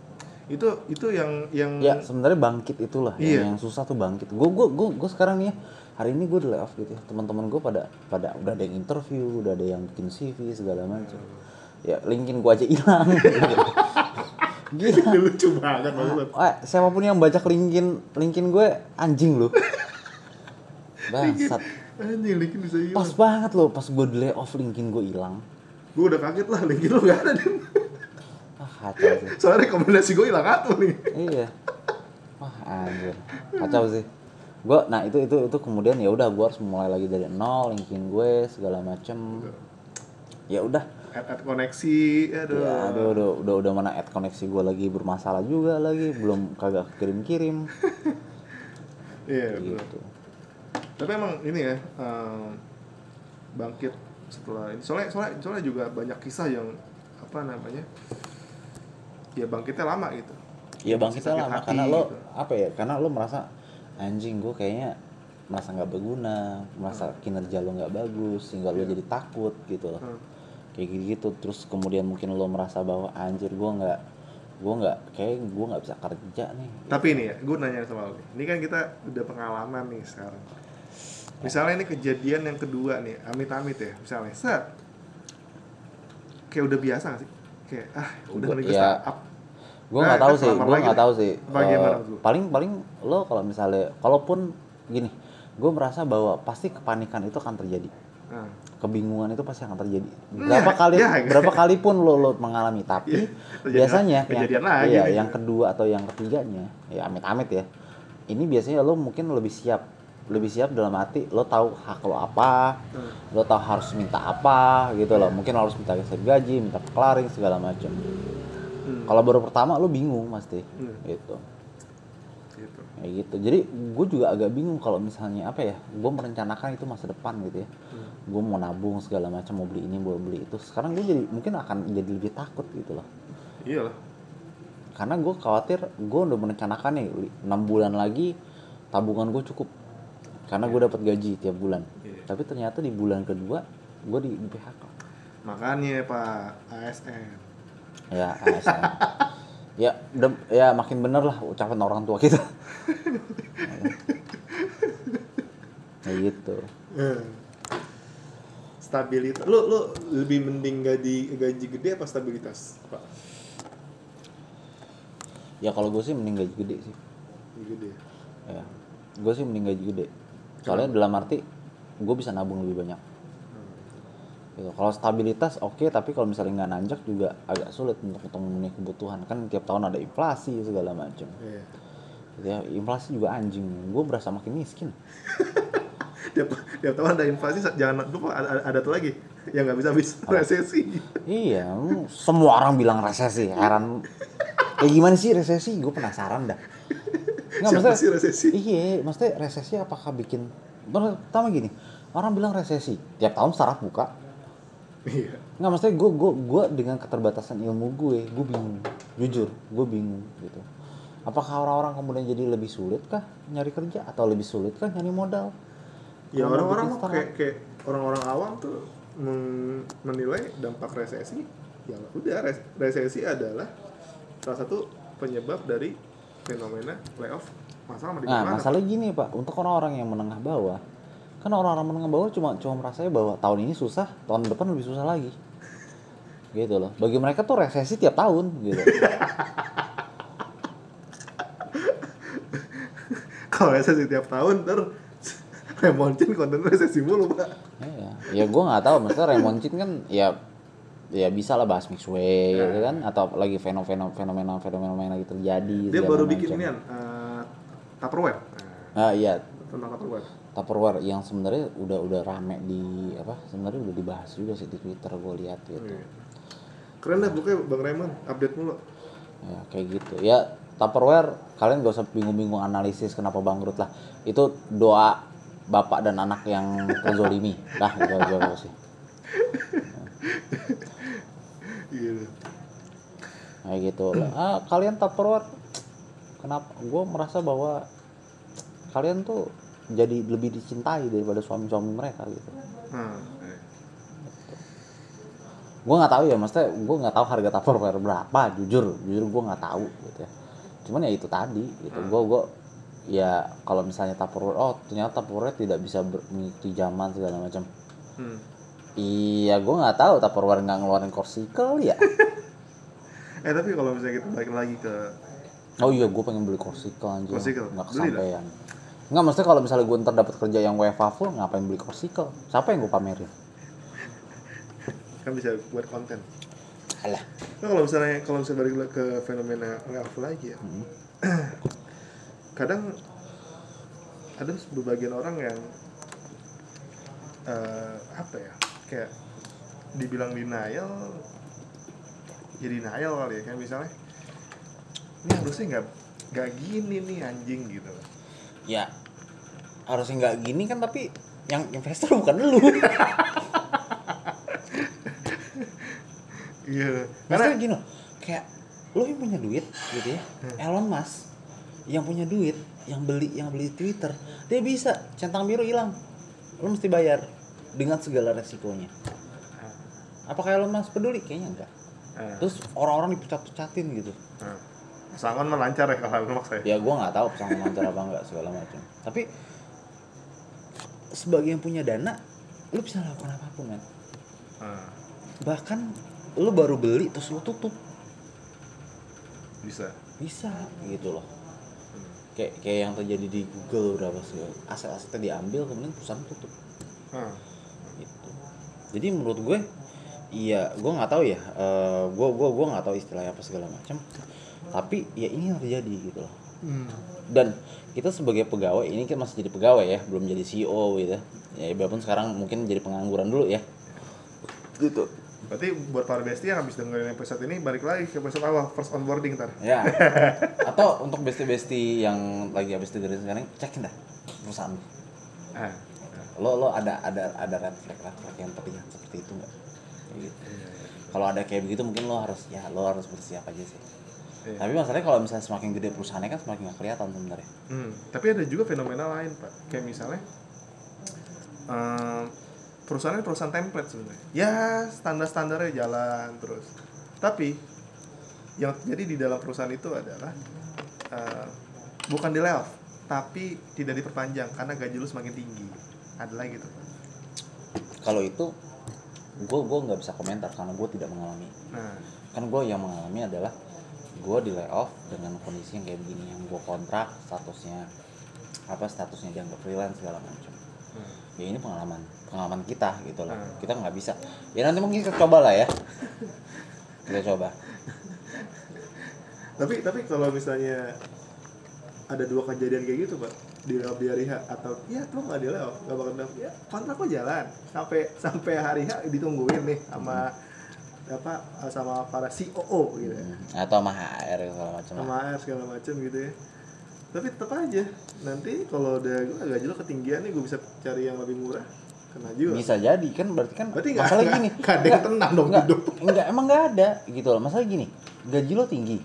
itu itu yang yang ya sebenarnya bangkit itulah Iya. yang, yang susah tuh bangkit gue gue gue gue sekarang nih ya, hari ini gue di layoff gitu ya teman-teman gue pada pada udah ada yang interview udah ada yang bikin CV segala macam ya linkin gue aja hilang *laughs* gila lucu banget maksud Eh, siapa pun yang baca linkin linkin gue anjing loh bangsat. Anjing. Linkin bisa hilang. Pas banget loh pas gue di layoff linkin gue hilang. Gue udah kaget lah linkin lo gak ada deh ah kacau sih. Soalnya rekomendasi gue hilang satu nih. Iya. Wah anjir. Kacau sih. Gue nah itu itu itu kemudian ya udah gue harus mulai lagi dari nol linkin gue segala macem. Ya udah. Add, add koneksi aduh. Ya aduh udah udah udah mana add koneksi gue lagi bermasalah juga lagi belum kagak kirim kirim *laughs* iya betul. gitu tapi emang ini ya em, bangkit setelah ini. Soalnya soalnya soalnya juga banyak kisah yang apa namanya ya bangkitnya lama gitu. Ya bang kita Sakit lama. hati karena lo gitu. apa ya karena lo merasa anjing gue kayaknya merasa nggak berguna merasa kinerja lo nggak bagus sehingga lo jadi takut gitu. Loh Hmm. kayak gitu gitu terus kemudian mungkin lo merasa bahwa anjir gue nggak gue nggak kayak gue nggak bisa kerja nih. Tapi ini ya gue nanya sama lo ini kan kita udah pengalaman nih sekarang misalnya ini kejadian yang kedua nih amit-amit ya misalnya. Set. Kayak udah biasa gak sih? Kayak ah udah nih ya, startup gue Nah, nggak tahu kan sih gue nggak tahu sih. Eh, paling paling lo kalau misalnya kalaupun gini gue merasa bahwa pasti kepanikan itu akan terjadi. Nah, kebingungan itu pasti akan terjadi. Nah, berapa kali ya. berapa kali pun lo, lo mengalami. Tapi terjadi- biasanya yang, lagi nih. yang kedua atau yang ketiganya ya amit-amit ya ini biasanya lo mungkin lebih siap lebih siap dalam arti lo tahu hak lo apa Hmm. lo tahu harus minta apa gitu loh mungkin lo harus minta geser gaji minta clearing segala macam hmm, kalau baru pertama lo bingung pasti Hmm. gitu gitu. kayak gitu jadi gue juga agak bingung kalau misalnya apa ya gue merencanakan itu masa depan gitu ya Hmm. gue mau nabung segala macam mau beli ini mau beli itu sekarang gue jadi mungkin akan jadi lebih takut gitu loh Iyalah. karena gue khawatir gue udah merencanakan nih enam bulan lagi tabungan gue cukup karena gue dapat gaji tiap bulan Iya. tapi ternyata di bulan kedua gue di, di PHK Makanya Pak ASN. ya ASN. *laughs* ya udah ya makin bener lah ucapan orang tua kita kayak *laughs* gitu Eh. Stabilitas. Lu lu lebih mending gaji gaji gede apa stabilitas, Pak? ya kalau gue sih mending gaji gede sih Gaji gede. ya gue sih mending gaji gede soalnya dalam arti gue bisa nabung lebih banyak. Gitu. kalau stabilitas oke tapi kalau misalnya nggak nanjak juga agak sulit untuk memenuhi kebutuhan. Kan tiap tahun ada inflasi segala macam. Iya. gitu ya inflasi juga anjing. Gue berasa makin miskin. *laughs* Tiap tiap tahun ada inflasi jangan lupa ada, ada tuh lagi *laughs* yang nggak bisa habis resesi. iya semua orang bilang resesi heran. *laughs* Kayak gimana sih resesi? Gue penasaran dah Nggak, Siapa sih resesi? Iya, maksudnya resesi apakah bikin pertama gini, orang bilang resesi, tiap tahun startup buka. Iya. Nggak, maksudnya gue gue gue dengan keterbatasan ilmu gue, gue bingung, jujur, gue bingung gitu. Apakah orang-orang kemudian jadi lebih sulit kah nyari kerja atau lebih sulit kah nyari modal? Ya orang-orang kayak kayak orang-orang awam tuh men- menilai dampak resesi ya udah res- resesi adalah salah satu penyebab dari fenomena layoff masalah di Nah, mana? masalahnya gini pak, untuk orang-orang yang menengah bawah, kan orang-orang menengah bawah cuma cuma merasanya bahwa tahun ini susah, tahun depan lebih susah lagi, gitu loh. Bagi mereka tuh resesi tiap tahun, gitu. *laughs* kalau resesi tiap tahun ter Remoncin konten resesi mulu pak. Iya, ya gue nggak tahu, maksudnya Raymond Chin kan ya ya bisa lah bahas mix way gitu kan? Atau lagi fenomena fenomena fenomena lagi terjadi dia baru macam. bikin inian uh, Tupperware. Ah iya. Tentang Tupperware. Tupperware yang sebenarnya udah udah rame di apa sebenarnya udah dibahas juga sih di Twitter gue lihat gitu. Iya. keren dah pokoknya Bang Raymond update mulu. Ya kayak gitu. Ya Tupperware kalian gak usah bingung-bingung analisis kenapa bangkrut lah. Itu doa bapak dan anak yang *laughs* terzolimi dah gitu aja sih *laughs* gitu kayak gitu. Ah kalian Tupperware kenapa? Gue merasa bahwa kalian tuh jadi lebih dicintai daripada suami-suami mereka gitu. Nah, eh. gue nggak tahu ya maksudnya gue nggak tahu harga tupperware berapa jujur. Jujur gue nggak tahu gitu ya. Cuman ya itu tadi gitu. Gue gue ya kalau misalnya tupperware oh ternyata tupperware tidak bisa mengikuti zaman segala macam. Hmm. Iya gue nggak tahu tupperware nggak ngeluarin korsikel ya *laughs* Eh tapi kalau misalnya kita balik lagi ke oh iya gue pengen beli korsikel anjir Korsikel? nggak kesampaian Nggak, maksudnya kalau misalnya gue ntar dapat kerja yang WFH full, ngapain beli korsikel? Siapa yang gue pamerin? *laughs* kan bisa buat konten. Alah. Nah, kalau misalnya kalau misalnya balik ke fenomena layoff lagi ya, Hmm. *clears throat* kadang ada sebagian orang yang eh, apa ya kayak dibilang denial jadi denial kali ya kayak misalnya ini harusnya nggak nggak gini nih anjing gitu. Ya, harusnya nggak gini kan tapi yang investor bukan lu. *laughs* iya Maksudnya karena gini loh, kayak lu yang punya duit gitu ya, Elon Musk yang punya duit, yang beli yang beli Twitter, dia bisa centang biru hilang, lu mesti bayar dengan segala resikonya. Apakah Elon Musk peduli? Kayaknya enggak. Nah, Terus orang-orang dipecat-pecatin gitu. nah. Sangon mah lancar ya kalau memang saya Ya gua nggak tahu pesangon lancar apa enggak segala macam. Tapi sebagai yang punya dana, lu bisa lakukan apa pun kan. Nah, Bahkan lu baru beli terus lu tutup bisa bisa gitu loh kayak kayak yang terjadi di Google berapa sih aset-asetnya diambil kemudian perusahaan tutup gitu jadi menurut gue iya gue nggak tahu ya eh, gue gue gue nggak tahu istilahnya apa segala macam tapi ya ini yang terjadi gitu loh hmm. dan kita sebagai pegawai ini kan masih jadi pegawai ya belum jadi CEO gitu ya walaupun sekarang mungkin jadi pengangguran dulu ya gitu Berarti buat para bestie yang habis dengerin episode ini balik lagi ke episode awal first onboarding ntar. ya *laughs* atau untuk bestie-bestie yang lagi habis dengerin sekarang cekin dah perusahaan. Ah. Lo lo ada ada ada red flag red flag yang terlihat seperti itu nggak gitu kalau ada kayak begitu mungkin lo harus ya lo harus bersiap aja sih Iya. tapi masalahnya kalau misalnya semakin gede perusahaannya kan semakin nggak kelihatan sebenarnya Hmm. Tapi ada juga fenomena lain pak, kayak misalnya ehm, perusahaan ini perusahaan template sebenarnya. Ya standar standarnya jalan terus. Tapi yang terjadi di dalam perusahaan itu adalah eh, bukan di layoff, tapi tidak diperpanjang karena gaji lu semakin tinggi. Ada lagi gitu. Pak. kalau itu gue gue nggak bisa komentar karena gue tidak mengalami Nah, kan gue yang mengalami adalah gue di layoff dengan kondisi yang kayak begini yang gue kontrak statusnya apa statusnya dianggap freelance segala macam hmm. ya ini pengalaman pengalaman kita gitu loh Hmm. kita nggak bisa ya nanti mungkin kita coba lah ya *laughs* kita coba tapi tapi kalau misalnya ada dua kejadian kayak gitu pak di layoff di hari H atau ya lu nggak di layoff nggak bakal dapet ya kontrak lo jalan sampai sampai hari H ditungguin nih sama apa sama para COO gitu ya Hmm, atau sama HR segala macam sama AR segala macem gitu ya tapi tetap aja nanti kalau udah gue gaji lo ketinggian nih gue bisa cari yang lebih murah kena juga bisa jadi kan berarti kan berarti nggak masalah nggak- gini nggak ada yang tenang dong Enggak, hidup enggak, emang nggak ada gitu loh. Masalah gini, gaji lo tinggi.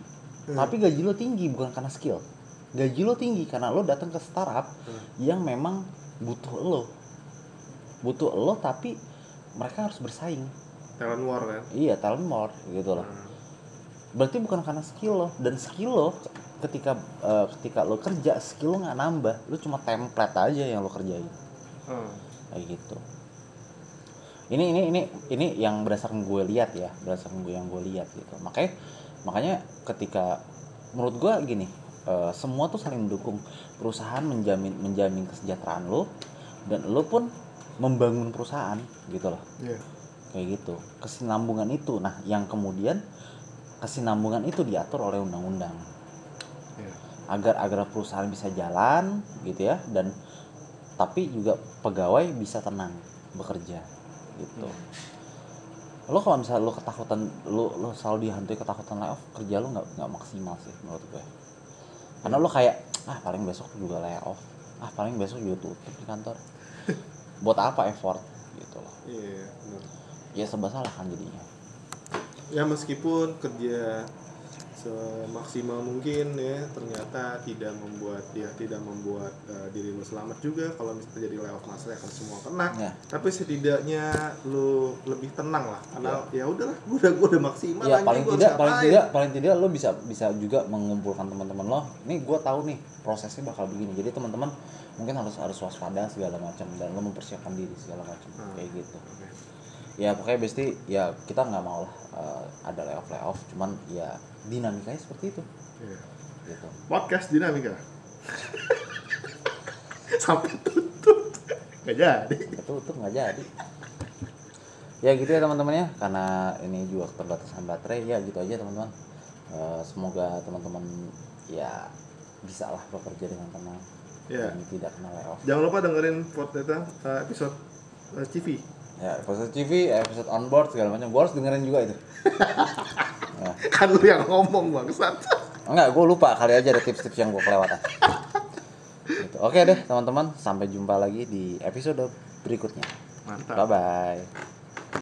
Hmm. Tapi gaji lo tinggi bukan karena skill. Gaji lo tinggi karena lo datang ke startup Hmm. yang memang butuh lo. Butuh lo tapi mereka harus bersaing. talent war kan Iya, talent more gitu loh. Hmm. Berarti bukan karena skill lo dan skill lo ketika eh, ketika lo kerja skill lo nggak nambah, lo cuma template aja yang lo kerjain Hmm. kayak gitu ini ini ini ini yang berdasarkan gue lihat ya berdasarkan gue yang gue lihat gitu makanya makanya ketika menurut gue gini eh, semua tuh saling mendukung. Perusahaan menjamin menjamin kesejahteraan lo dan lo pun membangun perusahaan gitu loh. Iya. kayak gitu. Kesinambungan itu. Nah yang kemudian kesinambungan itu diatur oleh undang-undang. Iya. agar agar perusahaan bisa jalan gitu ya dan tapi juga pegawai bisa tenang bekerja gitu. Lo kalau misalnya lo ketakutan lo lo selalu dihantui ketakutan layoff kerja lo nggak nggak maksimal sih menurut gue karena lo kayak ah paling besok juga layoff ah paling besok juga tutup di kantor. *laughs* Buat apa effort? Gitu loh. Iya, benar. ya serba salah kan jadinya. Ya meskipun kerja semaksimal mungkin ya ternyata tidak membuat dia tidak membuat uh, diri lu selamat juga kalau misalnya jadi layoff masalah akan semua kena. Ya. tapi setidaknya lu lebih tenang lah karena ya. udahlah gua udah gua udah maksimal ya paling gua tidak paling tidak paling tidak lo bisa bisa juga mengumpulkan teman-teman lo. Nih gue tahu nih prosesnya bakal begini. Jadi teman-teman mungkin harus harus waspada segala macam dan lo mempersiapkan diri segala macam. Hmm. kayak gitu. Oke. ya pokoknya besti ya kita nggak mau lah eh, ada layoff layoff cuman ya dinamikanya seperti itu. Iya. gitu. Podcast dinamika. *laughs* Sampai tutup. Nggak jadi. Tutup nggak jadi. Ya gitu ya teman-teman ya. Karena ini juga keterbatasan baterai. Ya gitu aja teman-teman. Eh, semoga teman-teman ya bisa lah bekerja dengan tenang. Ya. dan tidak kena layoff. Jangan lupa dengerin podcast uh, episode uh, TV ya episode TV episode on board segala macam. Gue harus dengerin juga itu. Ya. *laughs* kan lu yang ngomong bangsat. Enggak gue lupa. Kali aja ada tips-tips yang gue kelewatan. Gitu. oke deh teman-teman. Sampai jumpa lagi di episode berikutnya. Mantap. Bye bye